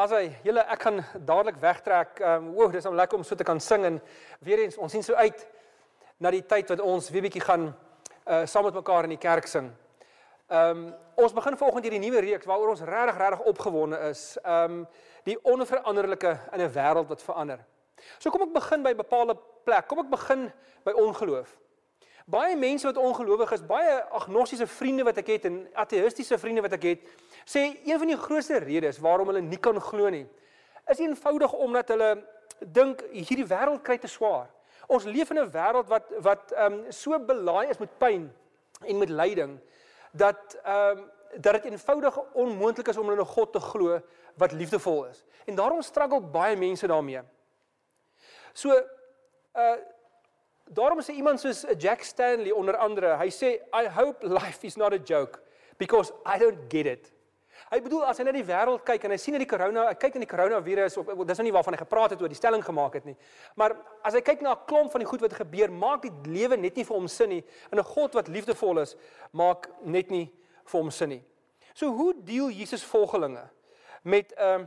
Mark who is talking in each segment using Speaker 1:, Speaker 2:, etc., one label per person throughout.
Speaker 1: As hy, julle ek gaan dadelik wegtrek. Ehm um, o, dis om lekker om so te kan sing en weer eens ons sien so uit na die tyd wat ons weer bietjie gaan uh saam met mekaar in die kerk sing. Ehm um, ons begin volgende hierdie nuwe reeks waaroor ons regtig regtig opgewonde is. Ehm um, die onveranderlike in 'n wêreld wat verander. So kom ek begin by 'n bepaalde plek. Kom ek begin by ongeloof. Baie mense wat ongelowig is, baie agnostiese vriende wat ek het en ateïstiese vriende wat ek het, sê een van die grootste redes waarom hulle nie kan glo nie, is eenvoudig omdat hulle dink hierdie wêreld kry te swaar. Ons leef in 'n wêreld wat wat ehm um, so belaai is met pyn en met lyding dat ehm um, dat dit eenvoudig onmoontlik is om in 'n God te glo wat liefdevol is. En daarom struggle baie mense daarmee. So uh daarom sê iemand soos Jack Stanley onder andere, hy sê I hope life is not a joke because I don't get it. Hy bedoel as hy na die wêreld kyk en hy sien dat die corona, hy kyk in die koronavirus of dis nou nie waarvan hy gepraat het oor die stelling gemaak het nie. Maar as hy kyk na 'n klomp van die goed wat gebeur, maak die lewe net nie vir hom sin nie. En 'n God wat liefdevol is, maak net nie vir hom sin nie. So hoe deel Jesus volgelinge met 'n uh,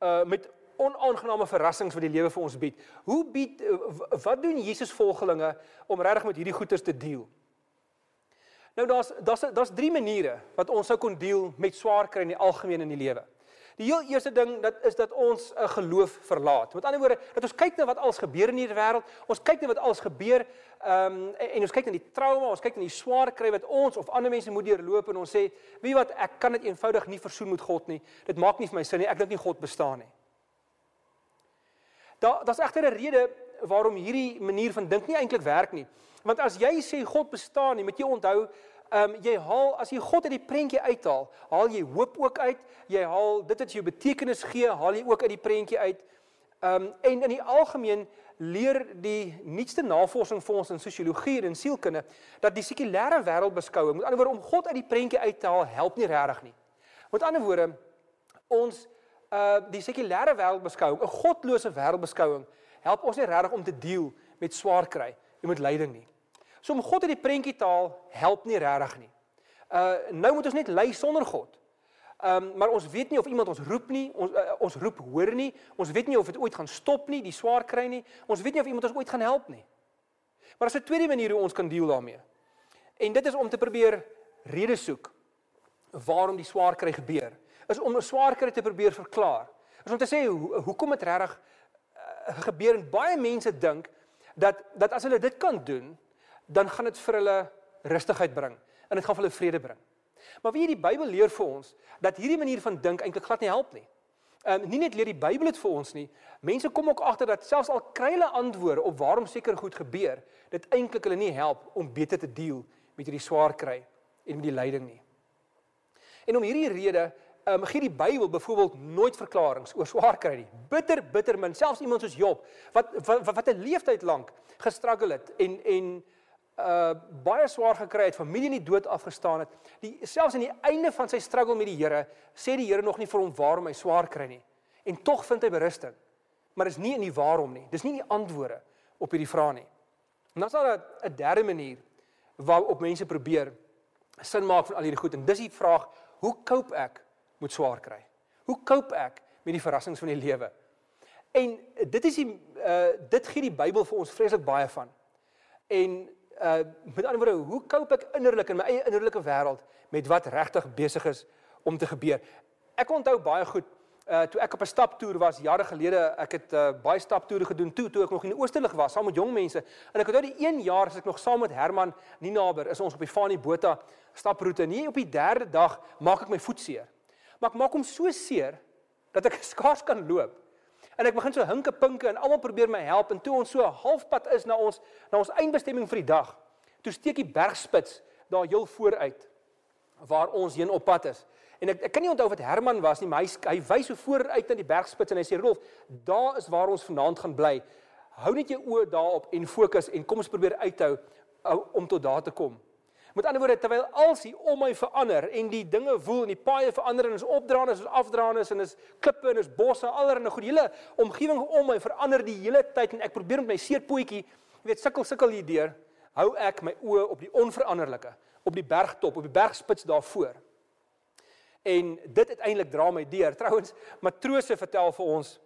Speaker 1: uh met onaangename verrassings wat die lewe vir ons bied? Hoe bied uh, wat doen Jesus volgelinge om regtig met hierdie goeters te deel? Nou daar's daar's daar's drie maniere wat ons sou kon deel met swaar kry in die algemeen in die lewe. Die heel eerste ding dat is dat ons 'n geloof verlaat. Met ander woorde, dat ons kyk na wat alles gebeur in hierdie wêreld. Ons kyk na wat alles gebeur ehm um, en, en ons kyk na die trauma, ons kyk na die swaar kry wat ons of ander mense moet deurloop en ons sê, "Wie wat ek kan dit eenvoudig nie versoen met God nie. Dit maak nie vir my sin nie. Ek dink nie God bestaan nie." Daar daar's egter 'n rede waarom hierdie manier van dink nie eintlik werk nie. Want as jy sê God bestaan nie, moet jy onthou, ehm um, jy haal as jy God uit die prentjie uithaal, haal jy hoop ook uit. Jy haal dit wat jou betekenis gee, haal jy ook uit die prentjie uit. Ehm um, en in die algemeen leer die nuutste navorsing vir ons in sosiologie en sielkunde dat die sekulêre wêreldbeskouing, met ander woorde om God uit die prentjie uit te haal, help nie regtig nie. Met ander woorde, ons uh die sekulêre wêreldbeskouing, 'n godlose wêreldbeskouing, help ons nie regtig om te deel met swaar kry en met lyding nie. So om God uit die prentjie te haal, help nie regtig nie. Uh nou moet ons net ly sonder God. Um maar ons weet nie of iemand ons roep nie, ons uh, ons roep hoor nie. Ons weet nie of dit ooit gaan stop nie, die swaar kry nie. Ons weet nie of iemand ons ooit gaan help nie. Maar as 'n tweede manier hoe ons kan deel daarmee. En dit is om te probeer redes soek waarom die swaar kry gebeur is om 'n swaar kry te probeer verklaar. Is om te sê ho hoekom dit regtig uh, gebeur en baie mense dink dat dat as hulle dit kan doen, dan gaan dit vir hulle rustigheid bring en dit gaan vir hulle vrede bring. Maar wie die Bybel leer vir ons dat hierdie manier van dink eintlik glad nie help nie. Ehm um, nie net leer die Bybel dit vir ons nie. Mense kom ook agter dat selfs al kry hulle antwoorde op waarom seker goed gebeur, dit eintlik hulle nie help om beter te deel met hierdie swaar kry en met die lyding nie. En om hierdie rede um, gee die Bybel byvoorbeeld nooit verklaringe oor swaar kry nie. Bitter bitter min, selfs iemand soos Job wat wat, wat 'n leeftyd lank gestruggle het en en uh baie swaar gekry het, familie in die dood afgestaan het. Die selfs aan die einde van sy struggle met die Here, sê die Here nog nie vir hom waarom hy swaar kry nie. En tog vind hy berusting. Maar dis nie in die waarom nie. Dis nie die antwoorde op hierdie vrae nie. En dan is daar 'n derde manier waarop mense probeer sin maak van al hierdie goed en dis die vraag, hoe cope ek moet swaar kry. Hoe cope ek met die verrassings van die lewe? En dit is die uh dit gee die Bybel vir ons vreeslik baie van. En uh met ander woorde, hoe cope ek innerlik in my eie innerlike wêreld met wat regtig besig is om te gebeur? Ek onthou baie goed uh toe ek op 'n staptoer was jare gelede, ek het uh baie staptoere gedoen toe toe ek nog in die Oosterlig was saam met jong mense. En ek onthou die een jaar as ek nog saam met Herman Ninaber is ons op die Fani Botha staproete. En hier op die derde dag maak ek my voet seer maar ek maak hom so seer dat ek skaars kan loop. En ek begin so hinke pinke en almal probeer my help en toe ons so halfpad is na ons na ons eindbestemming vir die dag, toe steek die bergspits daar heel vooruit waar ons heen op pad is. En ek ek kan nie onthou dit Herman was nie, maar hy hy wys so vooruit na die bergspits en hy sê Rolf, daar is waar ons vanaand gaan bly. Hou net jou oë daarop en fokus en kom ons probeer uithou om tot daar te kom. Met ander woorde, terwyl alsie om my verander en die dinge woel en die paaie verander en is opdraande, is afdraande en is klippe en is bosse, allerlei goed. Hele omgewing om my verander die hele tyd en ek probeer met my seerpootjie, jy weet, sukkel sukkel hier deur, hou ek my oë op die onveranderlike, op die bergtop, op die bergspits daarvoor. En dit uiteindelik dra my deur. Trouwens, matrose vertel vir ons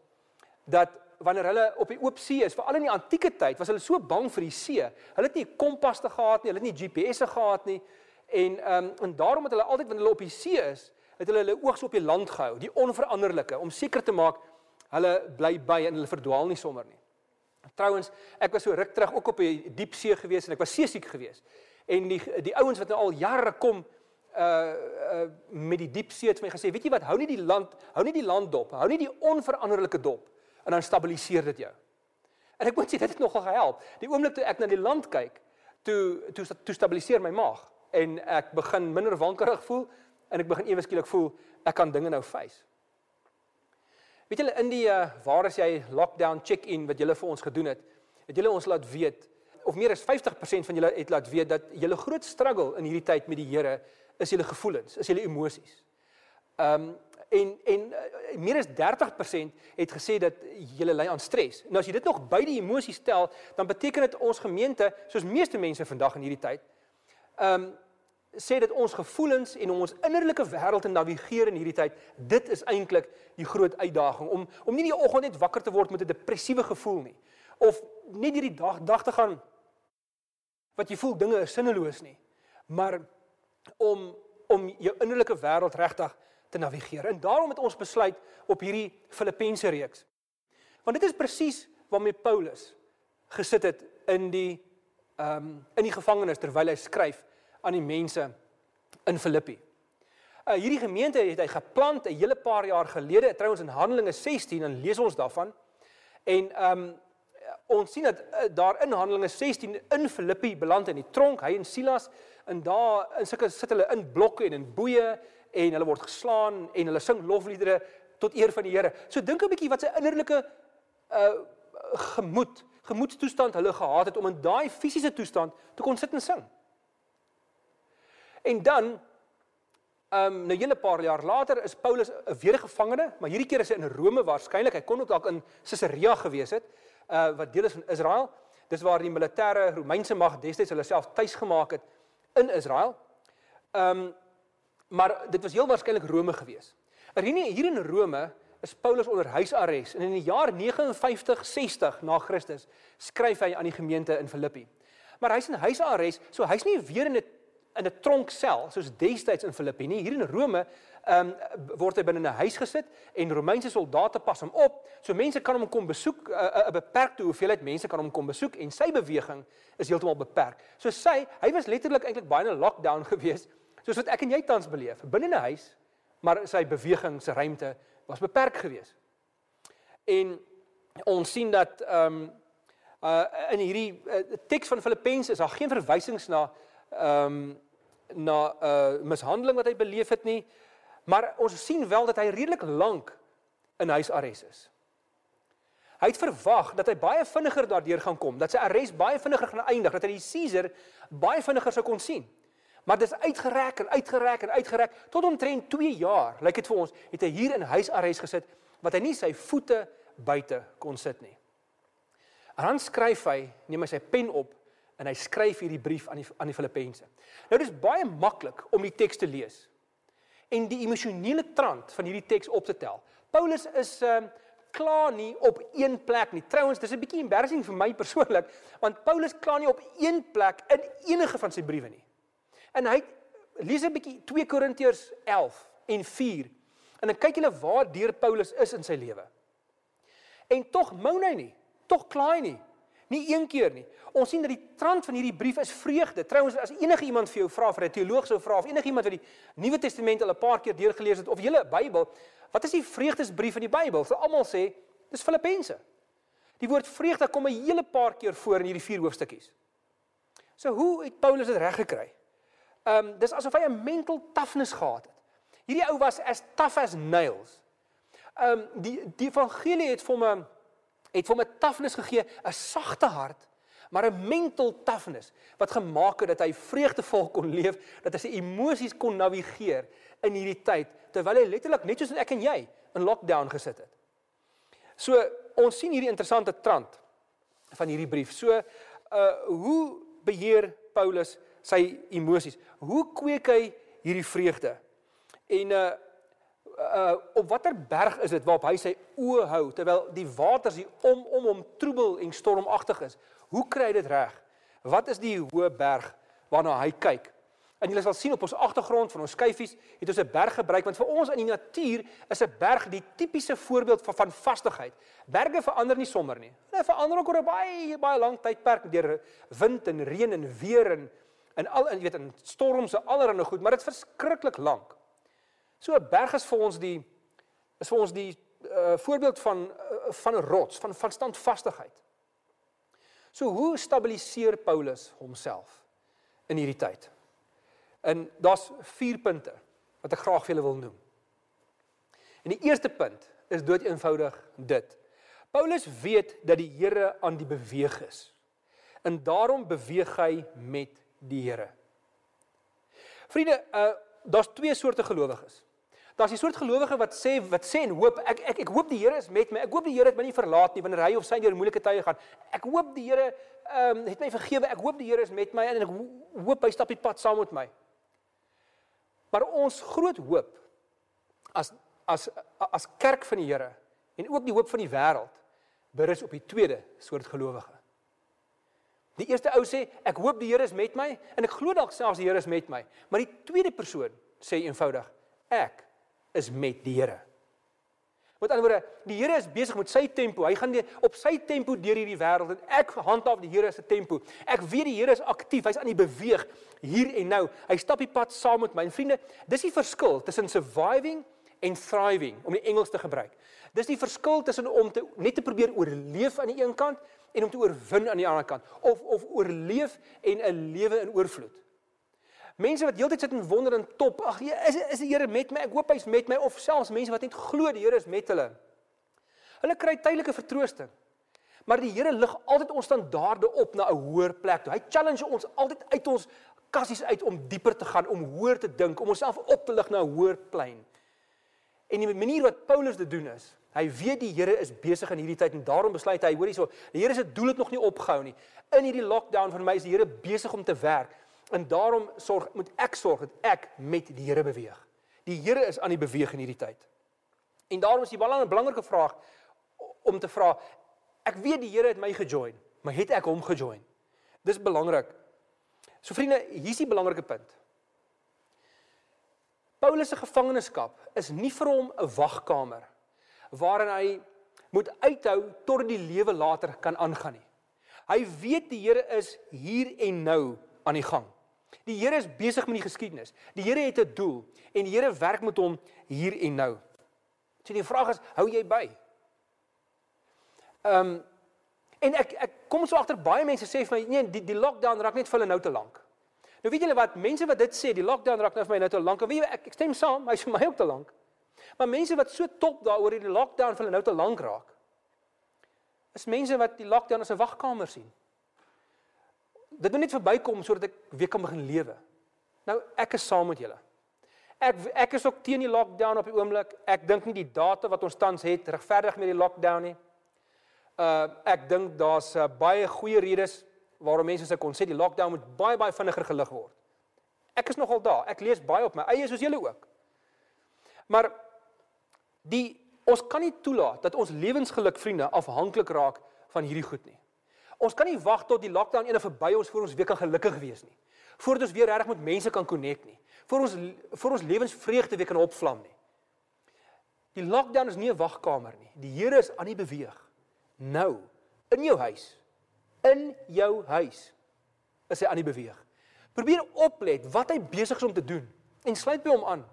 Speaker 1: dat wanneer hulle op die oop see is, veral in die antieke tyd, was hulle so bang vir die see. Hulle het nie kompas te gehad nie, hulle het nie GPS'e gehad nie. En ehm um, en daarom het hulle altyd wanneer hulle op die see is, het hulle hulle oogs op die land gehou, die onveranderlike, om seker te maak hulle bly by en hulle verdwaal nie sommer nie. Trouwens, ek was so ruk terug ook op die diep see gewees en ek was seesiek geweest. En die die ouens wat nou al jare kom uh uh met die diep see het my gesê, weet jy wat, hou nie die land, hou nie die land dop, hou nie die onveranderlike dop en dan stabiliseer dit jou. En ek moet sê dit het nogal gehelp. Die oomblik toe ek na die land kyk, toe toe toe stabiliseer my maag en ek begin minder wankerig voel en ek begin ewe skielik voel ek kan dinge nou face. Weet julle in die uh, waar as jy lockdown check-in wat julle vir ons gedoen het, het julle ons laat weet of meer as 50% van julle het laat weet dat julle groot struggle in hierdie tyd met die Here is julle gevoelens, is julle emosies. Ehm um, en en uh, meer as 30% het gesê dat jy ly aan stres. Nou as jy dit nog by die emosies tel, dan beteken dit ons gemeente, soos meeste mense vandag in hierdie tyd, ehm um, sê dit ons gevoelens en ons innerlike wêreld te navigeer in hierdie tyd, dit is eintlik die groot uitdaging om om nie in die oggend net wakker te word met 'n depressiewe gevoel nie of net hierdie dag dag te gaan wat jy voel dinge is sinneloos nie, maar om om jou innerlike wêreld regtig te navigeer. En daarom het ons besluit op hierdie Filippense reeks. Want dit is presies waarmee Paulus gesit het in die ehm um, in die gevangenis terwyl hy skryf aan die mense in Filippi. Uh, hierdie gemeente het hy geplant 'n hele paar jaar gelede, trouens in Handelinge 16 en lees ons daarvan. En ehm um, ons sien dat uh, daar in Handelinge 16 in Filippi beland in die tronk, hy en Silas en daar in sulke sit hulle in blokke en in boeye en hulle word geslaan en hulle sing lofliedere tot eer van die Here. So dink 'n bietjie wat sy innerlike uh gemoed, gemoedstoestand hulle gehad het om in daai fisiese toestand te kon sit en sing. En dan ehm um, 'n hele paar jaar later is Paulus 'n weer gevangene, maar hierdie keer is hy in Rome waarskynlik. Hy kon ook dalk in Caesarea gewees het, uh wat deel is van Israel. Dis waar die militêre Romeinse mag destyds hulle self tuis gemaak het in Israel. Ehm um, maar dit was heel waarskynlik Rome gewees. Er hier, hier in Rome is Paulus onder huisarrest en in die jaar 59-60 na Christus skryf hy aan die gemeente in Filippi. Maar hy's in huisarrest, so hy's nie weer in 'n in 'n tronksel soos destyds in Filippi nie. Hier in Rome ehm um, word hy binne 'n huis gesit en Romeinse soldate pas hom op. So mense kan hom kom besoek, eh, eh, 'n beperkte hoeveelheid mense kan hom kom besoek en sy beweging is heeltemal beperk. So sy, hy was letterlik eintlik baie in 'n lockdown gewees soos wat ek en jy tans beleef, binne 'n huis, maar sy beweging se ruimte was beperk geweest. En ons sien dat ehm um, uh in hierdie uh, teks van Filippense is daar geen verwysings na ehm um, na uh, mishandeling wat hy beleef het nie, maar ons sien wel dat hy redelik lank in huisarrest is. Hy het verwag dat hy baie vinniger daardeur gaan kom, dat sy arrest baie vinniger gaan eindig, dat hy die Caesar baie vinniger sou kon sien. Maar dis uitgereik en uitgereik en uitgereik tot omtrent 2 jaar. Lyk dit vir ons het hy hier in huisarrest gesit wat hy nie sy voete buite kon sit nie. En dan skryf hy, neem hy sy pen op en hy skryf hierdie brief aan die aan die Filippense. Nou dis baie maklik om die teks te lees en die emosionele trant van hierdie teks op te tel. Paulus is ehm uh, klaar nie op een plek nie. Trouwens, dis 'n bietjie embarrassing vir my persoonlik, want Paulus klaar nie op een plek in enige van sy briewe nie. En hy lees 'n bietjie 2 Korintiërs 11 en 4. En dan kyk julle waar deur Paulus is in sy lewe. En tog moan hy nie, tog klaai nie. Nie een keer nie. Ons sien dat die trant van hierdie brief is vreugde. Trouwens as enige iemand vir jou vra vir 'n teoloog sou vra of enige iemand wat die Nuwe Testament al 'n paar keer deurgelees het of julle Bybel, wat is die vreugdesbrief in die Bybel? Sou almal sê dis Filippense. Die woord vreugde kom 'n hele paar keer voor in hierdie vier hoofstukkies. So hoe het Paulus dit reg gekry? Ehm um, dis asof hy 'n mental toughness gehad het. Hierdie ou was as tough as nails. Ehm um, die die evangelie het vir hom 'n het vir hom 'n toughness gegee, 'n sagte hart, maar 'n mental toughness wat gemaak het dat hy vreugdevol kon leef, dat hy sy emosies kon navigeer in hierdie tyd terwyl hy letterlik net soos ek en jy in lockdown gesit het. So ons sien hierdie interessante trant van hierdie brief. So uh hoe beheer Paulus sy emosies. Hoe kweek hy hierdie vreugde? En uh uh op watter berg is dit waarop hy sy oë hou terwyl die waters hier om om hom troebel en stormagtig is? Hoe kry hy dit reg? Wat is die hoë berg waarna hy kyk? En julle sal sien op ons agtergrond van ons skyfies het ons 'n berg gebruik want vir ons in die natuur is 'n berg die tipiese voorbeeld van van vastigheid. Berge verander nie sommer nie. Hulle verander ook oor 'n baie baie lang tydperk deur wind en reën en weer en en al jy weet in storms en allerlei goed, maar dit verskriklik lank. So 'n berg is vir ons die is vir ons die uh, voorbeeld van uh, van 'n rots, van van standvastigheid. So hoe stabiliseer Paulus homself in hierdie tyd? En daar's vier punte wat ek graag vir julle wil noem. En die eerste punt is dood eenvoudig dit. Paulus weet dat die Here aan die beweeg is. En daarom beweeg hy met die Here. Vriende, uh daar's twee soorte gelowiges. Daar's die soort gelowige wat sê wat sê en hoop ek ek ek hoop die Here is met my. Ek hoop die Here het my nie verlaat nie wanneer hy of sy deur moeilike tye gaan. Ek hoop die Here ehm um, het my vergewe. Ek hoop die Here is met my en ek hoop hy stap die pad saam met my. Maar ons groot hoop as as as kerk van die Here en ook die hoop van die wêreld berus op die tweede soort gelowige. Die eerste ou sê ek hoop die Here is met my en ek glo dalk selfs die Here is met my, maar die tweede persoon sê eenvoudig ek is met die Here. Met ander woorde, die Here is besig met sy tempo. Hy gaan die, op sy tempo deur hierdie wêreld en ek handhaaf die Here se tempo. Ek weet die Here is aktief. Hy's aan die beweeg hier en nou. Hy stap die pad saam met my. En vriende, dis die verskil tussen surviving en thriving om die Engels te gebruik. Dis die verskil tussen om te net te probeer oorleef aan die een kant en om te oorwin aan die ander kant of of oorleef en 'n lewe in oorvloed. Mense wat heeltyd sit en wonder en top, ag, is is die Here met my? Ek hoop hy's met my of selfs mense wat net glo die Here is met hulle. Hulle kry tydelike vertroosting. Maar die Here lig altyd ons standaarde op na 'n hoër plek toe. Hy challenge ons altyd uit ons kassies uit om dieper te gaan, om hoër te dink, om onsself op te lig na 'n hoër plein. En die manier wat Paulus dit doen is, hy weet die Here is besig in hierdie tyd en daarom besluit hy, hoor hierso, die Here se doel het nog nie opgehou nie. In hierdie lockdown van my is die Here besig om te werk. En daarom sorg moet ek sorg dat ek met die Here beweeg. Die Here is aan die beweeg in hierdie tyd. En daarom is die belangrike vraag om te vra ek weet die Here het my gejoin, maar het ek hom gejoin? Dis belangrik. So vriende, hier's die belangrike punt. Paulus se gevangenskap is nie vir hom 'n wagkamer waarin hy moet uithou tot die lewe later kan aangaan nie. Hy weet die Here is hier en nou aan die gang. Die Here is besig met die geskiedenis. Die Here het 'n doel en die Here werk met hom hier en nou. So die vraag is, hou jy by? Ehm um, en ek ek kom so agter baie mense sê vir my, nee, die die lockdown raak net vir hulle nou te lank. Nou weet julle wat, mense wat dit sê, die lockdown raak nou vir my nou te lank. Weet jy, ek, ek stem saam, hy's vir my ook te lank. Maar mense wat so top daaroor die lockdown vir hulle nou te lank raak, is mense wat die lockdown as 'n wagkamer sien dit moet net verbykom sodat ek weer kan begin lewe. Nou ek is saam met julle. Ek ek is ook teen die lockdown op die oomblik. Ek dink nie die data wat ons tans het regverdig met die lockdown nie. Uh ek dink daar's uh, baie goeie redes waarom mense sê kon sê die lockdown moet baie baie vinniger gelig word. Ek is nogal daar. Ek lees baie op my eie soos julle ook. Maar die ons kan nie toelaat dat ons lewensgeluk vriende afhanklik raak van hierdie goed nie. Ons kan nie wag tot die lockdown eendag verby ons voor ons weer kan gelukkig wees nie. Voordat ons weer regtig met mense kan connect nie. Vir ons vir ons lewensvreugde weer kan opvlam nie. Die lockdown is nie 'n wagkamer nie. Die Here is aan die beweeg. Nou in jou huis. In jou huis is hy aan die beweeg. Probeer oplet wat hy besig is om te doen en sluit by hom aan.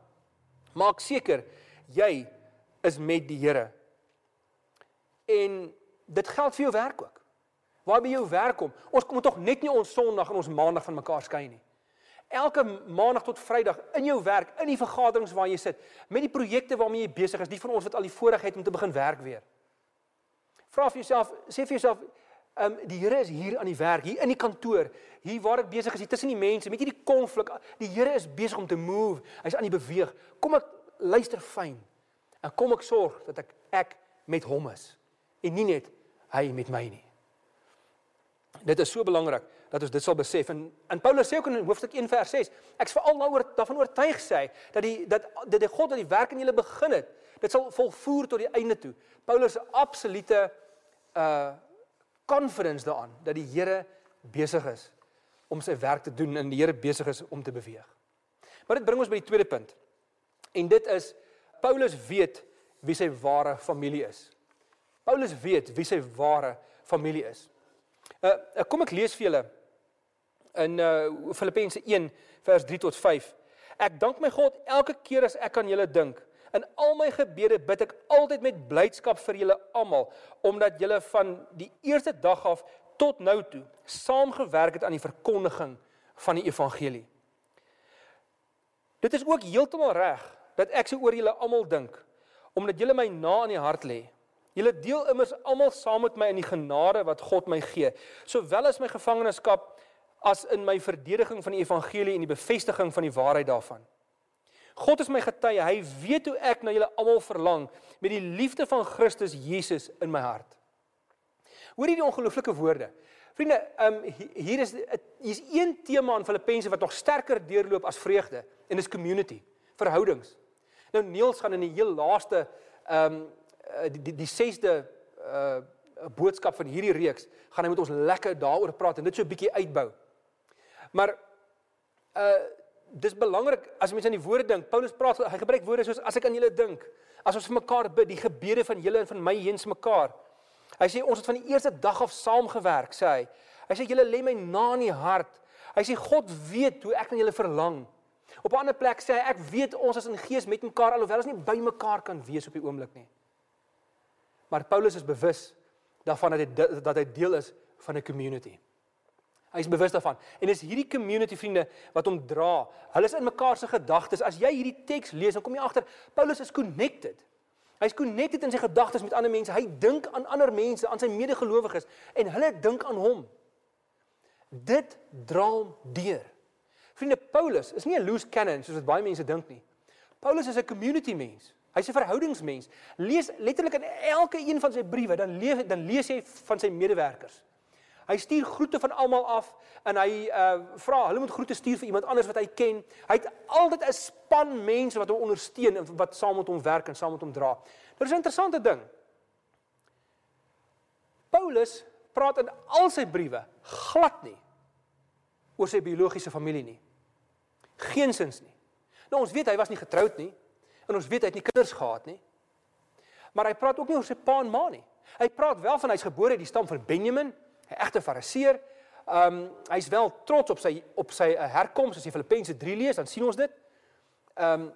Speaker 1: Maak seker jy is met die Here. En dit geld vir jou werk ook. Waar by jou werk kom. Ons moet tog net nie ons Sondag en ons Maandag van mekaar skei nie. Elke Maandag tot Vrydag in jou werk, in die vergaderings waar jy sit, met die projekte waarmee jy besig is, die van ons wat al die voorregheid om te begin werk weer. Vra vir jouself, sê vir jouself, ehm um, die Here is hier aan die werk, hier in die kantoor, hier waar ek besig is, hier tussen die mense, met hierdie konflik. Die Here is besig om te move. Hy's aan die beweeg. Kom ek luister fyn. En kom ek sorg dat ek ek met hom is en nie net hy met my nie. Dit is so belangrik dat ons dit sal besef. En en Paulus sê ook in hoofstuk 1 vers 6, ek's veral daaroor daarvan oortuig sê dat die dat dat die God wat die werk in julle begin het, dit sal volvoer tot die einde toe. Paulus se absolute uh confidence daaraan dat die Here besig is om sy werk te doen en die Here besig is om te beweeg. Maar dit bring ons by die tweede punt. En dit is Paulus weet wie sy ware familie is. Paulus weet wie sy ware familie is. Uh kom ek lees vir julle in uh Filippense 1 vers 3 tot 5. Ek dank my God elke keer as ek aan julle dink. In al my gebede bid ek altyd met blydskap vir julle almal omdat julle van die eerste dag af tot nou toe saamgewerk het aan die verkondiging van die evangelie. Dit is ook heeltemal reg dat ek so oor julle almal dink omdat julle my na in die hart lê. Julle deel immers almal saam met my in die genade wat God my gee, sowel as my gevangenskap as in my verdediging van die evangelie en die bevestiging van die waarheid daarvan. God is my getuie, hy weet hoe ek na julle almal verlang met die liefde van Christus Jesus in my hart. Hoor hierdie ongelooflike woorde. Vriende, um hier is hier's een tema in Filippense wat nog sterker deurloop as vreugde en dis community, verhoudings. Nou Niels gaan in die heel laaste um die die, die sesde uh boodskap van hierdie reeks gaan hy met ons lekker daaroor praat en dit so 'n bietjie uitbou. Maar uh dis belangrik as mense aan die woorde dink. Paulus praat hy gebruik woorde soos as ek aan julle dink, as ons vir mekaar bid, die gebede van julle en van my heens mekaar. Hy sê ons het van die eerste dag af saamgewerk, sê hy. Hy sê julle lê my na in die hart. Hy sê God weet hoe ek aan julle verlang. Op 'n ander plek sê hy ek weet ons is in gees met mekaar alhoewel ons nie by mekaar kan wees op die oomblik nie. Maar Paulus is bewus daarvan dat hy dat hy deel is van 'n community. Hy is bewus daarvan. En dis hierdie community vriende wat hom dra. Hulle is in mekaar se gedagtes. As jy hierdie teks lees, dan kom jy agter Paulus is connected. Hy's connected in sy gedagtes met ander mense. Hy dink aan ander mense, aan sy medegelowiges en hulle dink aan hom. Dit dra hom deur. Vriende, Paulus is nie 'n loose cannon soos wat baie mense dink nie. Paulus is 'n community mens. Hy's 'n verhoudingsmens. Lees letterlik in elke een van sy briewe, dan lees dan lees hy van sy medewerkers. Hy stuur groete van almal af en hy uh vra hulle moet groete stuur vir iemand anders wat hy ken. Hy het altyd 'n span mense wat hom ondersteun en wat saam met hom werk en saam met hom dra. Dit is 'n interessante ding. Paulus praat in al sy briewe glad nie oor sy biologiese familie nie. Geensins nie. Nou ons weet hy was nie getroud nie en ons weet hy het nie kinders gehad nie. Maar hy praat ook nie oor sy pa en ma nie. Hy praat wel van hy's gebore uit die stam van Benjamin 'n egte fariseer. Ehm um, hy's wel trots op sy op sy uh, herkoms as jy Filippense 3 lees, dan sien ons dit. Ehm um,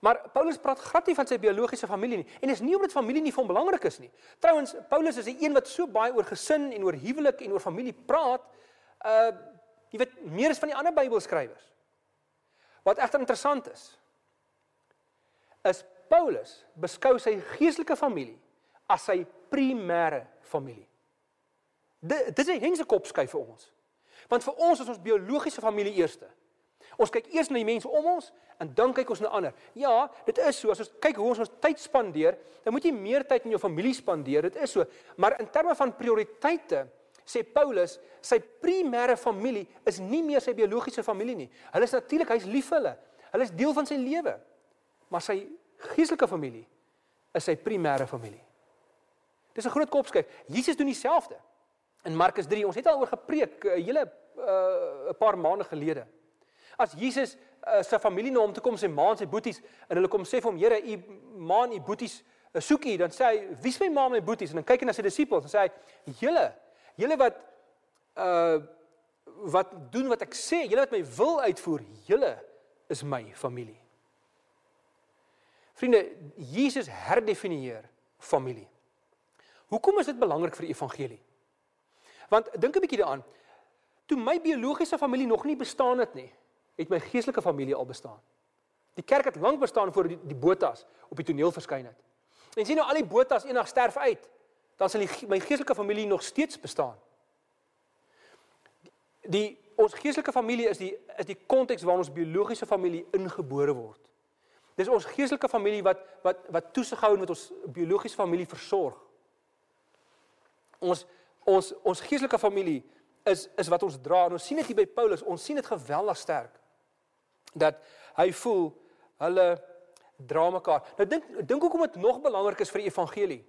Speaker 1: maar Paulus praat glad nie van sy biologiese familie nie en dis nie omdat familie nie van belangrik is nie. Trouwens, Paulus is 'n een wat so baie oor gesin en oor huwelik en oor familie praat. Uh jy weet meer as van die ander Bybelskrywers. Wat egter interessant is, is Paulus beskou sy geestelike familie as sy primêre familie. Dit dit is 'n hengse kop skuif vir ons. Want vir ons is ons biologiese familie eerste. Ons kyk eers na die mense om ons en dan kyk ons na ander. Ja, dit is so. As ons kyk hoe ons ons tyd spandeer, dan moet jy meer tyd in jou familie spandeer. Dit is so. Maar in terme van prioriteite sê Paulus, sy primêre familie is nie meer sy biologiese familie nie. Hulle is natuurlik, hy's lief vir hulle. Hulle is deel van sy lewe. Maar sy geestelike familie is sy primêre familie. Dis 'n groot kopskyk. Jesus doen dieselfde in Markus 3. Ons het al oor gepreek 'n uh, hele 'n uh, paar maande gelede. As Jesus uh, sy familie na hom toe kom, sy ma en sy boeties en hulle kom sê vir hom, Here, u ma en u boeties soek u, dan sê hy, "Wie is my ma en my boeties?" En dan kyk hy na sy disippels en sê hy, "Julle, julle wat uh wat doen wat ek sê, julle wat my wil uitvoer, julle is my familie." Vriende, Jesus herdefinieer familie. Hoekom is dit belangrik vir die evangelie? Want dink 'n bietjie daaraan. Toe my biologiese familie nog nie bestaan het nie, het my geestelike familie al bestaan. Die kerk het lank bestaan voor die, die botas op die toneel verskyn het. En sien nou al die botas eendag sterf uit, dan sal die, my geestelike familie nog steeds bestaan. Die, ons geestelike familie is die is die konteks waarin ons biologiese familie ingebore word. Dis ons geestelike familie wat wat wat toesig hou en wat ons biologiese familie versorg. Ons ons ons geestelike familie is is wat ons dra. En ons sien dit hier by Paulus. Ons sien dit geweldig sterk. Dat hy voel hulle dra mekaar. Nou dink dink hoekom dit nog belangrik is vir die evangelie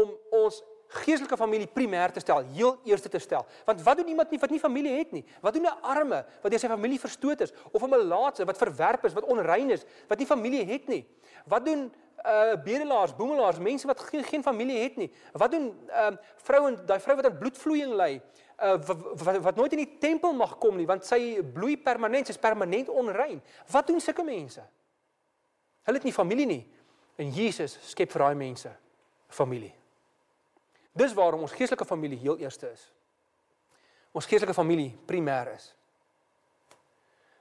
Speaker 1: om ons geestelike familie primêr te stel, heel eerste te stel. Want wat doen iemand nie wat nie familie het nie? Wat doen 'n arme wat deur sy familie verstoot is of 'n melaatse wat verwerp is, wat onrein is, wat nie familie het nie? Wat doen uh bedelaars, boemelaars, mense wat geen, geen familie het nie? Wat doen um uh, vroue, daai vrou wat aan bloedvloeiing ly, uh wat, wat nooit in die tempel mag kom nie want sy bloei permanent, sy's permanent onrein. Wat doen sulke mense? Hulle het nie familie nie. En Jesus skep vir daai mense familie. Dis waarom ons geestelike familie heel eerste is. Ons geestelike familie primêr is.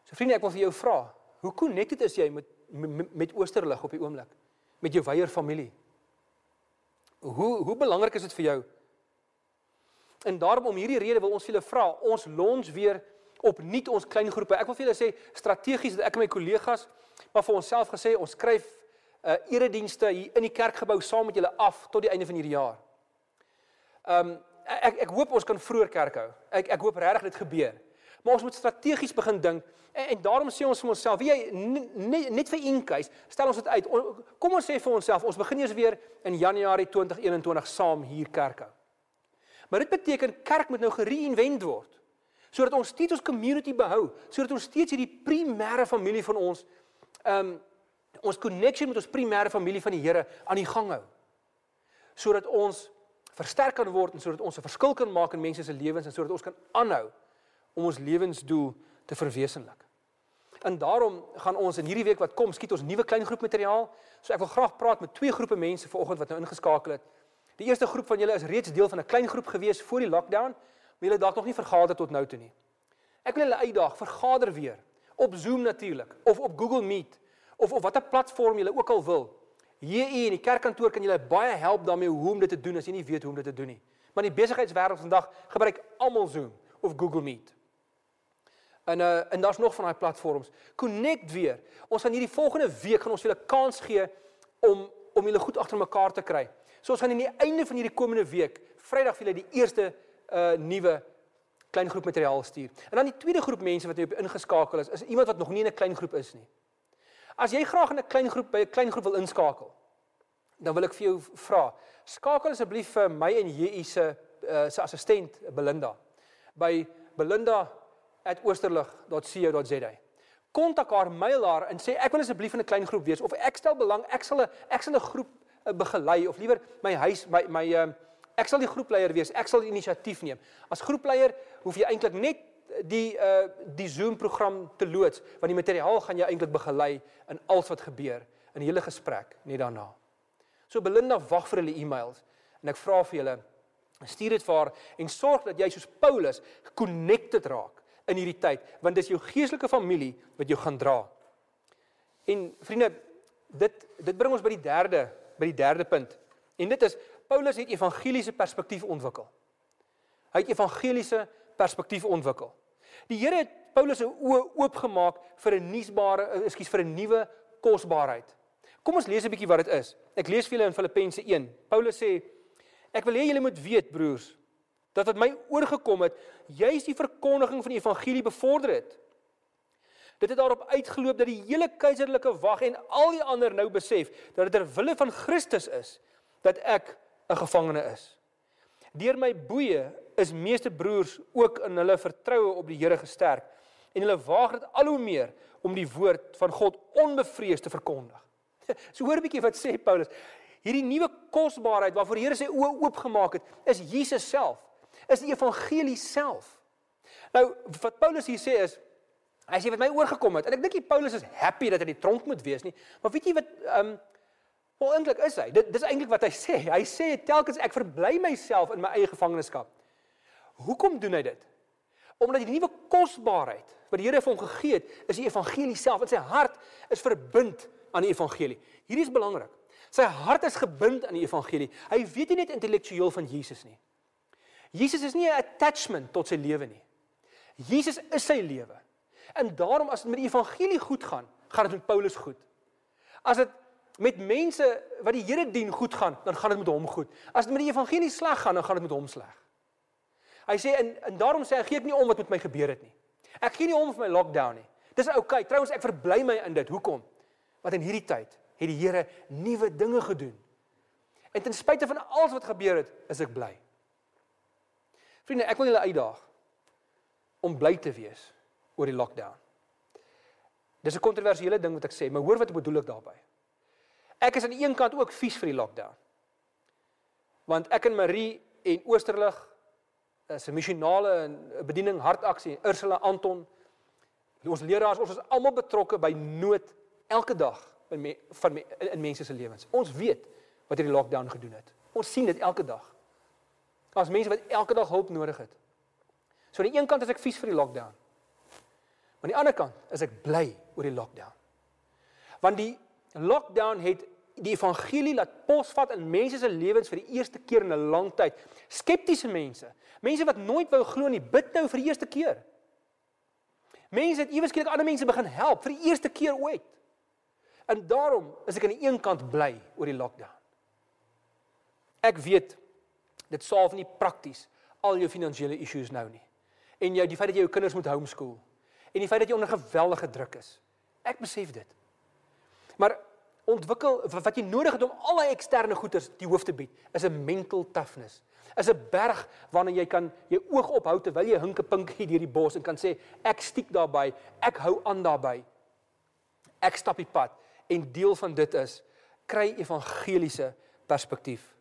Speaker 1: So vriende, ek wil vir jou vra, hoe connected is jy met met, met Oosterlig op die oomblik? Met jou weier familie? Hoe hoe belangrik is dit vir jou? En daarom om hierdie rede wil ons julle vra, ons lons weer opnuut ons klein groepe. Ek wil vir julle sê strategies dat ek en my kollegas maar vir onsself gesê ons skryf uh, eredienste hier in die kerkgebou saam met julle af tot die einde van hierdie jaar. Ehm um, ek ek hoop ons kan vroeër kerk hou. Ek ek hoop regtig dit gebeur. Maar ons moet strategies begin dink en, en daarom sê ons vir onsself, wie jy net net vir inkeis, stel ons dit uit. Kom ons sê vir onsself, ons begin eers weer in Januarie 2021 saam hier kerk hou. Maar dit beteken kerk moet nou gereinvent word sodat ons steeds ons community behou, sodat ons steeds hierdie primêre familie van ons ehm um, ons connection met ons primêre familie van die Here aan die gang hou. Sodat ons versterk kan word en sodat ons 'n verskil kan maak in mense se lewens en sodat ons kan aanhou om ons lewensdoel te verwesenlik. En daarom gaan ons in hierdie week wat kom skiet ons nuwe klein groep materiaal. So ek wil graag praat met twee groepe mense vanoggend wat nou ingeskakel het. Die eerste groep van julle is reeds deel van 'n klein groep gewees voor die lockdown, maar julle dalk nog nie vergader tot nou toe nie. Ek wil julle uitdaag, vergader weer op Zoom natuurlik of op Google Meet of of watter platform julle ook al wil. Hier in die kerkkantoor kan jy baie help daarmee hoe om dit te doen as jy nie weet hoe om dit te doen nie. Maar in die besigheidswêreld vandag gebruik almal Zoom of Google Meet. En uh en daar's nog van daai platforms. Connect weer. Ons gaan hierdie volgende week gaan ons julle kans gee om om julle goed agter mekaar te kry. So ons gaan aan die einde van hierdie komende week, Vrydag vir julle die eerste uh nuwe klein groep materiaal stuur. En dan die tweede groep mense wat hier ingeskakel is, is iemand wat nog nie in 'n klein groep is nie. As jy graag in 'n klein groep by 'n klein groep wil inskakel, dan wil ek vir jou vra, skakel asseblief vir my en JU se uh, se assistent Belinda by belinda@oosterlig.co.za. Kontak haar, mail haar en sê ek wil asseblief in 'n klein groep wees of ek stel belang, ek sal 'n ek sal 'n groep uh, begelei of liewer my huis my my uh, ek sal die groepleier wees, ek sal die inisiatief neem. As groepleier hoef jy eintlik net die uh die Zoom program te loods want die materiaal gaan jou eintlik begelei in alles wat gebeur in die hele gesprek net daarna. So Belinda wag vir hulle e-mails en ek vra vir julle stuur dit vir haar en sorg dat jy soos Paulus connected raak in hierdie tyd want dis jou geestelike familie wat jou gaan dra. En vriende, dit dit bring ons by die derde by die derde punt. En dit is Paulus het evangeliese perspektief ontwikkel. Hy het evangeliese perspektief ontwikkel. Die Here het Paulus se oë oopgemaak vir 'n nuusbare, eh, ekskuus, vir 'n nuwe kosbaarheid. Kom ons lees 'n bietjie wat dit is. Ek lees vir julle in Filippense 1. Paulus sê: Ek wil hê julle moet weet, broers, dat wat my oorgekom het, juis die verkondiging van die evangelie bevorder het. Dit het daarop uitgeloop dat die hele keiserlike wag en al die ander nou besef dat dit ter wille van Christus is dat ek 'n gevangene is. Deur my boeye is meeste broers ook in hulle vertroue op die Here gesterk en hulle waag dit al hoe meer om die woord van God onbevrees te verkondig. So hoor 'n bietjie wat sê Paulus. Hierdie nuwe kosbaarheid waarvoor die Here sy oë oopgemaak het, is Jesus self. Is die evangelie self. Nou wat Paulus hier sê is hy sê wat my oorgekom het en ek dink die Paulus is happy dat hy die tronk moet wees nie. Maar weet jy wat ehm um, wel eintlik is hy? Dit dis eintlik wat hy sê. Hy sê telkens ek verbly myself in my eie gevangenskap. Hoekom doen hy dit? Omdat die nuwe kosbaarheid wat die Here vir hom gegee het, is die evangelie self. In sy hart is verbind aan die evangelie. Hierdie is belangrik. Sy hart is gebind aan die evangelie. Hy weet nie net intellektueel van Jesus nie. Jesus is nie 'n attachment tot sy lewe nie. Jesus is sy lewe. En daarom as dit met die evangelie goed gaan, gaan dit met Paulus goed. As dit met mense wat die Here dien goed gaan, dan gaan dit met hom goed. As dit met die evangelie sleg gaan, dan gaan dit met hom sleg. Hy sê en en daarom sê hy gee ek nie om wat met my gebeur het nie. Ek gee nie om vir my lockdown nie. Dis. Okay. Trouwens ek verbly my in dit. Hoekom? Want in hierdie tyd het die Here nuwe dinge gedoen. En ten spyte van alles wat gebeur het, is ek bly. Vriende, ek wil julle uitdaag om bly te wees oor die lockdown. Dis 'n kontroversiële ding wat ek sê, maar hoor wat ek bedoel ek daarmee. Ek is aan die een kant ook vies vir die lockdown. Want ek en Marie en Oosterlig is 'n missionale bediening hartaksie, Ursula Anton, ons leraars, ons is almal betrokke by nood elke dag in me, van me, in, in mense se lewens. Ons weet wat hierdie lockdown gedoen het. Ons sien dit elke dag. Daar's mense wat elke dag hulp nodig het. So aan die een kant is ek vies vir die lockdown. Maar aan die ander kant is ek bly oor die lockdown. Want die lockdown het die evangelie laat posvat in mense se lewens vir die eerste keer in 'n lang tyd. Skeptiese mense, mense wat nooit wou glo nie, bid nou vir die eerste keer. Mense het ewe skielik ander mense begin help vir die eerste keer ooit. En daarom is ek aan die een kant bly oor die lockdown. Ek weet dit solf nie prakties al jou finansiële issues nou nie. En jou die feit dat jy jou kinders moet homeschool en die feit dat jy onder geweldige druk is. Ek besef dit. Maar ontwikkel wat jy nodig het om al daai eksterne goeders die hoof te bied, is 'n mental toughness. Is 'n berg waarna jy kan jou oog ophou terwyl jy hinke pinkie deur die bos en kan sê ek stiek daarbey, ek hou aan daarbey. Ek stap die pad en deel van dit is kry evangeliese perspektief.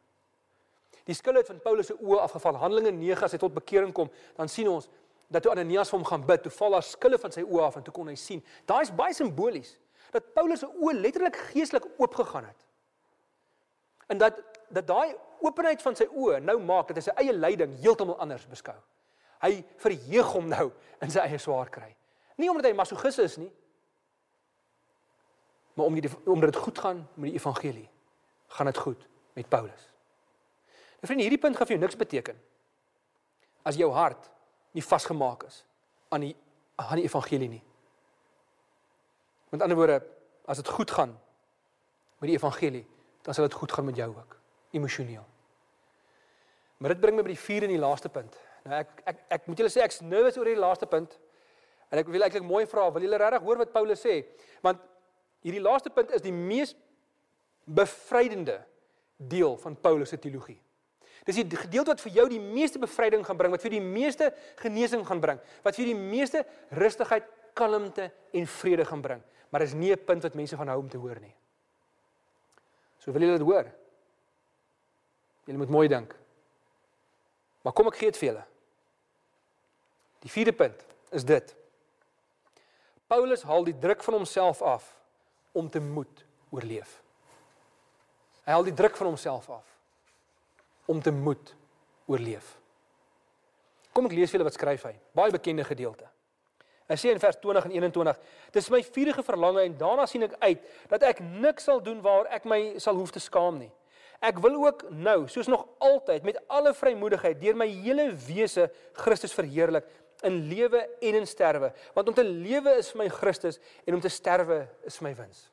Speaker 1: Die skuld het van Paulus se oë afgeval. Handelinge 9 as hy tot bekering kom, dan sien ons dat toe Ananias vir hom gaan bid, toe val daar skille van sy oë af en toe kon hy sien. Daai is baie simbolies dat Paulus se oë letterlik geestelik oopgegaan het. En dat dat daai openheid van sy oë nou maak dat hy sy eie lyding heeltemal anders beskou. Hy verheug hom nou in sy eie swaar kry. Nie omdat hy masogis is nie, maar omdat dit omdat dit goed gaan met die evangelie. Gaan dit goed met Paulus. En vriende, hierdie punt gaan vir jou niks beteken as jou hart nie vasgemaak is aan die aan die evangelie nie. Met ander woorde, as dit goed gaan met die evangelie, dan sal dit goed gaan met jou ook, emosioneel. Maar dit bring my by die vierde en die laaste punt. Nou ek ek ek moet julle sê ek's nervous oor hierdie laaste punt. En ek wil eintlik mooi vra, wil julle regtig hoor wat Paulus sê? Want hierdie laaste punt is die mees bevrydende deel van Paulus se teologie. Dis die gedeelte wat vir jou die meeste bevryding gaan bring, wat vir die meeste genesing gaan bring, wat vir die meeste rustigheid, kalmte en vrede gaan bring. Maar dis nie 'n punt wat mense van hou om te hoor nie. So wil julle dit hoor? Julle moet mooi dink. Maar kom ek gee dit vir julle. Die vierde punt is dit. Paulus haal die druk van homself af om te moet oorleef. Hy haal die druk van homself af om te moet oorleef. Kom ek lees vir julle wat skryf hy. Baie bekende gedeelte. Hy sê in vers 20 en 21: "Dis my vurige verlange en daarna sien ek uit dat ek niks sal doen waar ek my sal hoef te skaam nie. Ek wil ook nou, soos nog altyd, met alle vrymoedigheid deur my hele wese Christus verheerlik in lewe en in sterwe, want om te lewe is vir my Christus en om te sterwe is my wins."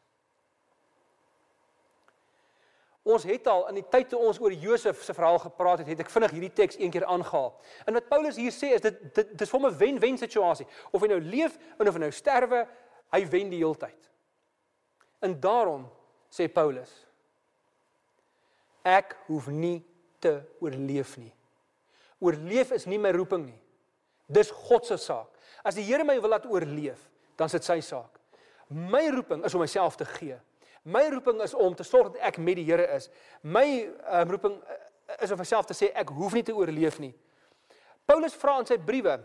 Speaker 1: Ons het al in die tyd toe ons oor Josef se verhaal gepraat het, het ek vinnig hierdie teks een keer aangehaal. En wat Paulus hier sê is dit dit dis vir 'n wen-wen situasie. Of hy nou leef of hy nou sterwe, hy wen die hele tyd. En daarom sê Paulus ek hoef nie te oorleef nie. Oorleef is nie my roeping nie. Dis God se saak. As die Here my wil laat oorleef, dan is dit sy saak. My roeping is om myself te gee. My roeping is om te sorg dat ek met die Here is. My um, roeping eh, is om myself te sê ek hoef nie te oorleef nie. Paulus vra in sy briewe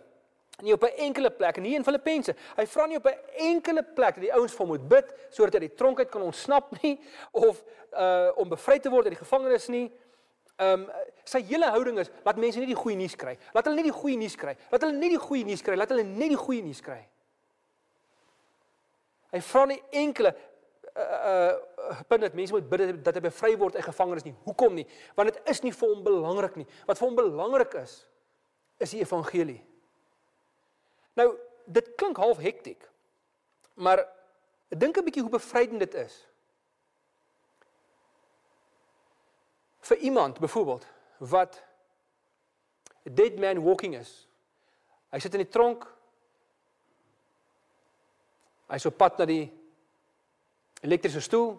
Speaker 1: nie op 'n enkele plek nie in Filippense. Hy vra nie op 'n enkele plek dat die ouens vir hom moet bid sodat hy die tronk uit kan ontsnap nie of uh om bevry te word uit die gevangenis nie. Um sy hele houding is laat mense nie die goeie nuus kry. Laat hulle nie die goeie nuus kry. Laat hulle nie die goeie nuus kry. Laat hulle nie die goeie nuus kry. Hy vra nie enkele uh punt dat mense moet bid dat hy bevry word uit gevangenes nie. Hoekom nie? Want dit is nie vir hom belangrik nie. Wat vir hom belangrik is, is die evangelie. Nou, dit klink half hektiek. Maar dink 'n bietjie hoe bevrydend dit is. Vir iemand byvoorbeeld wat dead man walking is. Hy sit in die tronk. Hy's op pad na die elektriese stoel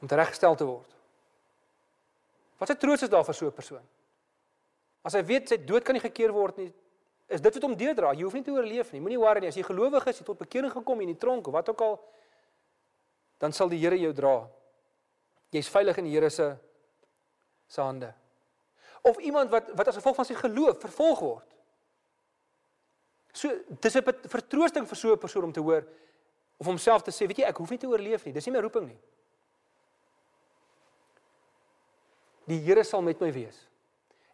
Speaker 1: om tereggestel te word. Wat 'n troos is daar vir so 'n persoon? As hy weet sy dood kan nie gekeer word nie, is dit wat hom deurdra. Jy hoef nie te oorleef nie. Moenie worry nie. As jy gelowig is, jy tot bekering gekom in die tronk of wat ook al, dan sal die Here jou dra. Jy's veilig in die Here se se hande. Of iemand wat wat as gevolg van sy geloof vervolg word. So dis 'n vertroosting vir so 'n persoon om te hoor of homself te sê, weet jy, ek hoef nie te oorleef nie. Dis nie my roeping nie. Die Here sal met my wees.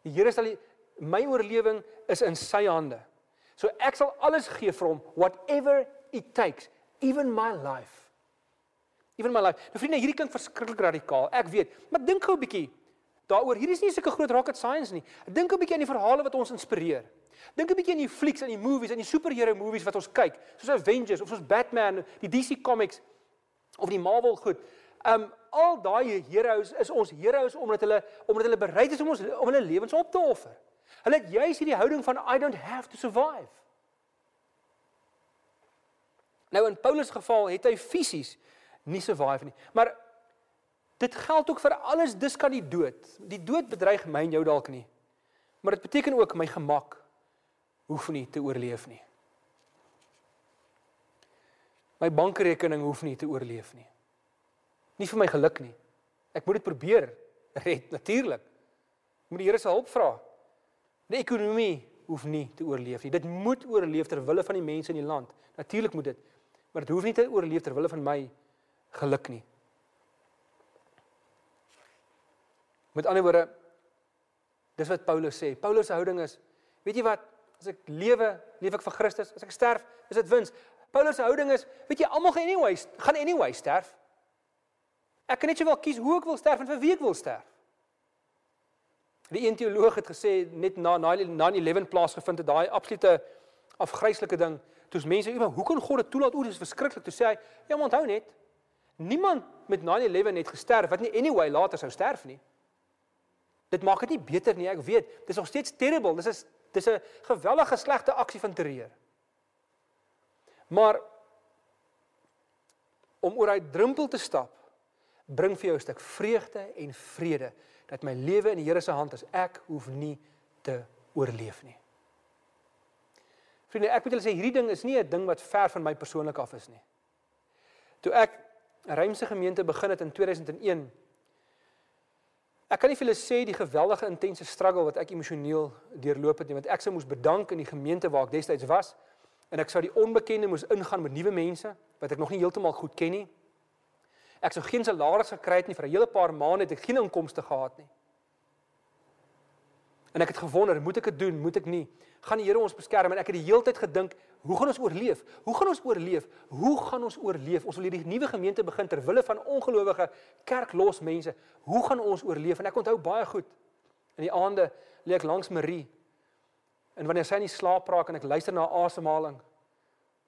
Speaker 1: Die Here sal die, my oorlewing is in sy hande. So ek sal alles gee vir hom whatever it takes, even my life. Even my life. Nou vriende, hierdie klink verskriklik radikaal. Ek weet, maar dink gou 'n bietjie daaroor. Hierdie is nie sulke groot rocket science nie. Dink 'n bietjie aan die verhale wat ons inspireer. Dink 'n bietjie aan die flieks en die movies en die superhero movies wat ons kyk, soos Avengers of soos Batman, die DC Comics of die Marvel goed. Um al daai heroes is ons heroes omdat hulle omdat hulle bereid is om ons om hulle lewens op te offer. Hulle het juis hierdie houding van I don't have to survive. Nou in Paulus geval het hy fisies nie survive nie. Maar dit geld ook vir alles dis kan die dood. Die dood bedreig my en jou dalk nie. Maar dit beteken ook my gemak hoef nie te oorleef nie. My bankrekening hoef nie te oorleef nie. Nie vir my geluk nie. Ek moet dit probeer red natuurlik. Moet die Here se hulp vra. Die ekonomie hoef nie te oorleef nie. Dit moet oorleef ter wille van die mense in die land. Natuurlik moet dit. Maar dit hoef nie te oorleef ter wille van my geluk nie. Met ander woorde dis wat Paulus sê. Paulus se houding is, weet jy wat? As ek lewe, leef ek vir Christus. As ek sterf, is dit wins. Paulus se houding is, weet jy, almal gaan anyway, gaan anyway sterf. Ek kan net sowel kies hoe ek wil sterf en vir wie ek wil sterf. Die een teoloog het gesê net na 9/11 plaasgevind het daai absolute afgryslike ding. Toe's mense, "Maar hoe kan God dit toelaat? O, dis verskriklik." Toe sê hy, "Ja, maar onthou net, niemand met 9/11 het gesterf wat nie anyway later sou sterf nie." Dit maak dit nie beter nie, ek weet. Dis nog steeds terrible. Dis is dis 'n gewellige slegte aksie van terreur. Maar om oor daai drempel te stap bring vir jou 'n stuk vreugde en vrede dat my lewe in die Here se hand is. Ek hoef nie te oorleef nie. Vriende, ek moet julle sê hierdie ding is nie 'n ding wat ver van my persoonlik af is nie. Toe ek Rymse gemeente begin het in 2001 Ek kan nie vir julle sê die geweldige intense struggle wat ek emosioneel deurloop het nie, want ek sou moes bedank in die gemeente waar ek destyds was en ek sou die onbekende moes ingaan met nuwe mense wat ek nog nie heeltemal goed ken nie. Ek sou geen salaris gekry het nie vir 'n hele paar maande het ek geen inkomste gehad nie. En ek het gewonder, moet ek dit doen, moet ek nie? Gaan die Here ons beskerm? En ek het die hele tyd gedink, hoe gaan ons oorleef? Hoe gaan ons oorleef? Hoe gaan ons oorleef? Ons wil hierdie nuwe gemeente begin ter wille van ongelowige kerklos mense. Hoe gaan ons oorleef? En ek onthou baie goed. In die aande lê ek langs Marie. En wanneer sy in slaap raak en ek luister na haar asemhaling,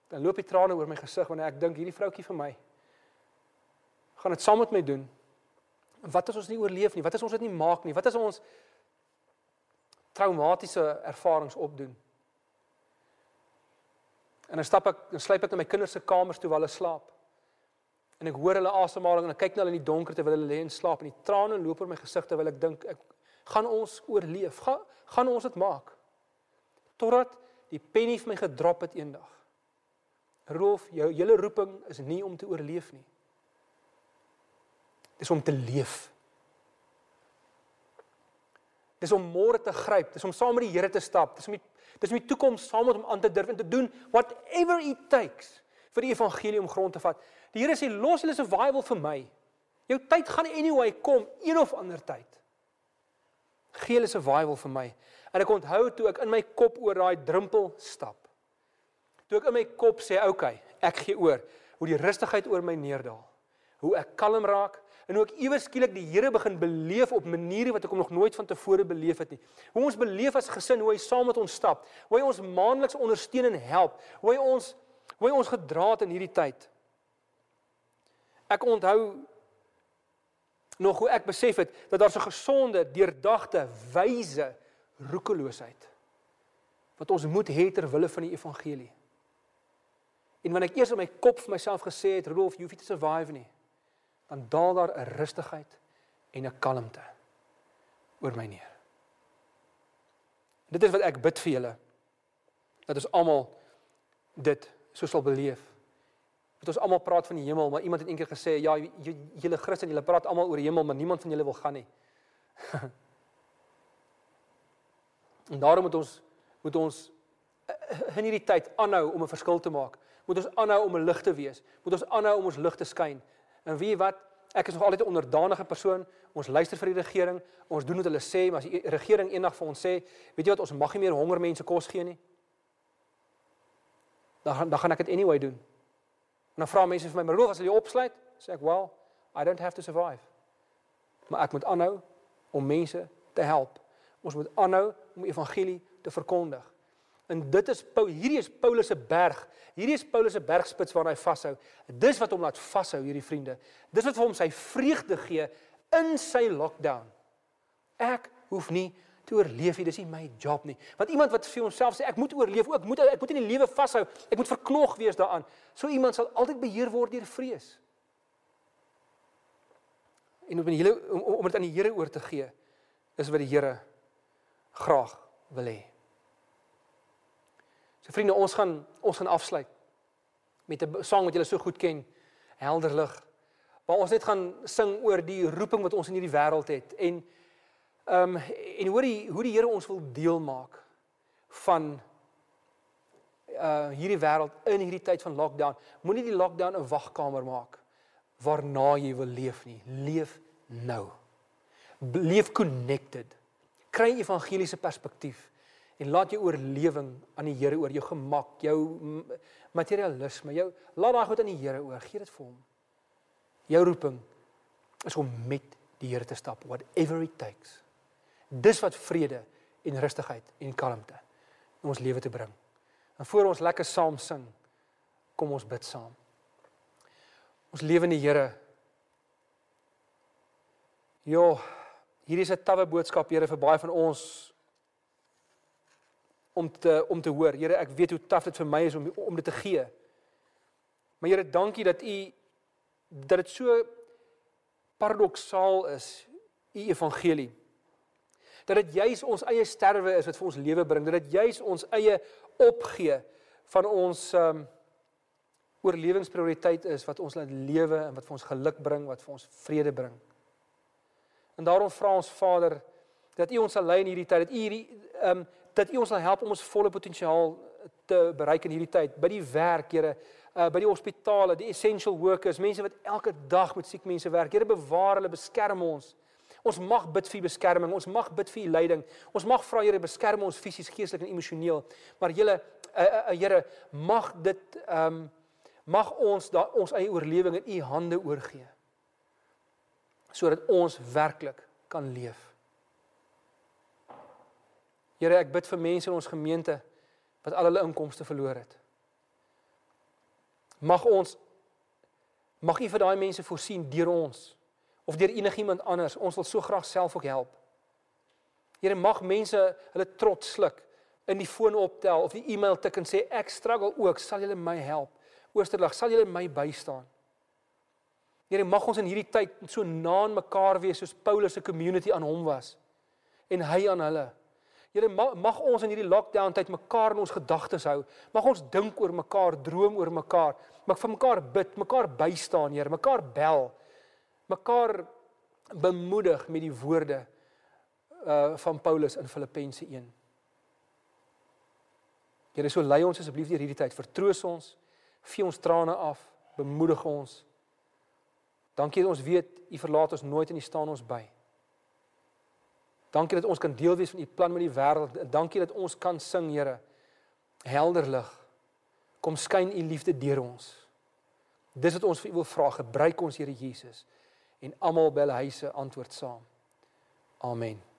Speaker 1: dan loop die trane oor my gesig wanneer ek dink hierdie vroutjie vir my gaan dit saam met my doen. Wat as ons nie oorleef nie? Wat as ons dit nie maak nie? Wat as ons traumatiese ervarings opdoen? En dan stap ek, dan sluip ek na my kinders se kamers toe waar hulle slaap. En ek hoor hulle asemhaling en ek kyk na hulle in die donker terwyl hulle lê en slaap en die trane loop oor my gesig terwyl ek dink ek gaan ons oorleef? Ga, gaan ons dit maak? Totdat die pennie vir my gedrop het eendag. Rolf, jou hele roeping is nie om te oorleef nie. Dis om te leef. Dis om môre te gryp, dis om saam met die Here te stap, dis om die dis om die toekoms saam met hom aan te durf en te doen whatever it takes vir die evangelie om grond te vat. Die Here sê los hulle survival vir my. Jou tyd gaan anyway kom, een of ander tyd. Gee hulle survival vir my. En ek onthou toe ek in my kop oor daai drempel stap. Toe ek in my kop sê, "Oké, okay, ek gee oor." Hoe die rustigheid oor my neerdal. Hoe ek kalm raak, en ook iewers skielik die Here begin beleef op maniere wat ek hom nog nooit van tevore beleef het nie. Hoe ons beleef as gesin, hoe hy saam met ons stap, hoe hy ons maandeliks ondersteun en help, hoe hy ons hoe hy ons gedra het in hierdie tyd. Ek onthou nog hoe ek besef het dat daar so gesonde, deurdagte, wyse roekeloosheid wat ons moet hê ter wille van die evangelie. En wanneer ek eers in my kop vir myself gesê het, Rudolf, jy hoef nie te survive nie, dan daal daar 'n rustigheid en 'n kalmte oor my neer. Dit is wat ek bid vir julle. Dat ons almal dit so sal beleef. Dat ons almal praat van die hemel, maar iemand het eendag gesê, ja, julle Christen, julle praat almal oor die hemel, maar niemand van julle wil gaan nie. en daarom moet ons moet ons in hierdie tyd aanhou om 'n verskil te maak. Moet ons aanhou om 'n lig te wees. Moet ons aanhou om ons lig te skyn. En weet jy wat? Ek is nog altyd 'n onderdanige persoon. Ons luister vir die regering. Ons doen wat hulle sê, maar as die regering eendag vir ons sê, weet jy wat, ons mag nie meer honger mense kos gee nie. Dan dan gaan ek dit anyway doen. En dan vra mense vir my, "Maar hoe as hulle jou opsluit?" Sê ek, "Well, I don't have to survive." Maar ek moet aanhou om mense te help. Ons moet aanhou om evangelie te verkondig. En dit is Paul, hierdie is Paulus se berg. Hierdie is Paulus se bergspits waarna hy vashou. Dis wat hom laat vashou hierdie vriende. Dis wat vir hom sy vreugde gee in sy lockdown. Ek hoef nie te oorleef nie. Dis nie my job nie. Want iemand wat vir homself sê ek moet oorleef, ook moet ek moet in die lewe vashou. Ek moet verknog wees daaraan. So iemand sal altyd beheer word deur vrees. En om, hele, om, om dit aan die Here oor te gee, is wat die Here graag wil hê. So vriende, ons gaan ons gaan afsluit met 'n sang wat julle so goed ken, Helder lig. Waar ons net gaan sing oor die roeping wat ons in hierdie wêreld het en ehm um, en hoor die hoe die Here ons wil deel maak van uh hierdie wêreld in hierdie tyd van lockdown. Moenie die lockdown 'n wagkamer maak waarna jy wil leef nie. Leef nou. Leef connected. Kry evangeliese perspektief en laat jou oorlewing aan die Here oor jou gemak, jou materialisme, jou laat daai goed aan die Here oor. Gee dit vir hom. Jou roeping is om met die Here te stap, whatever it takes. Dis wat vrede en rustigheid en kalmte in ons lewe te bring. En voor ons lekker saam sing, kom ons bid saam. Ons lewende Here. Jo, hier is 'n tawwe boodskap Here vir baie van ons om te om te hoor. Here, ek weet hoe taaf dit vir my is om om dit te gee. Maar Here, dankie dat U dat dit so paradoksaal is, U evangelie. Dat dit juis ons eie sterwe is wat vir ons lewe bring, dat dit juis ons eie opgee van ons um, oorlewingsprioriteit is wat ons laat lewe en wat vir ons geluk bring, wat vir ons vrede bring. En daarom vra ons Vader dat U ons sal lei in hierdie tyd, dat U hierdie ehm um, dat U ons sal help om ons volle potensiaal te bereik in hierdie tyd by die werk, Here, uh, by die hospitale, die essential workers, mense wat elke dag met siek mense werk. Here, bewaar hulle, beskerm ons. Ons mag bid vir beskerming, ons mag bid vir leiding. Ons mag vra Here beskerm ons fisies, geestelik en emosioneel. Maar uh, uh, uh, Here, mag dit ehm um, mag ons da ons eie oorlewing in u hande oorgee. Sodat ons werklik kan leef. Here, ek bid vir mense in ons gemeente wat al hulle inkomste verloor het. Mag ons mag U vir daai mense voorsien deur ons of deur enigiemand anders. Ons wil so graag self ook help. Here, mag mense hulle trots sluk in die foon optel of die e-mail tik en sê ek struggle ook, sal julle my help? Oosterlig, sal julle my bystaan? Here, mag ons in hierdie tyd so na aan mekaar wees soos Paulus se community aan hom was en hy aan hulle. Here mag, mag ons in hierdie lockdown tyd mekaar in ons gedagtes hou. Mag ons dink oor mekaar, droom oor mekaar, mag vir mekaar bid, mekaar bystaan, Here, mekaar bel. Mekaar bemoedig met die woorde uh van Paulus in Filippense 1. Here, so lei ons asseblief deur hierdie tyd. Vertroos ons, vee ons trane af, bemoedig ons. Dankie dat ons weet U verlaat ons nooit en U staan ons by. Dankie dat ons kan deel wees van u plan met die wêreld. Dankie dat ons kan sing, Here. Helder lig. Kom skyn u liefde deur ons. Dis wat ons vir u wil vra. Gebruik ons, Here Jesus. En almal by hulle huise antwoord saam. Amen.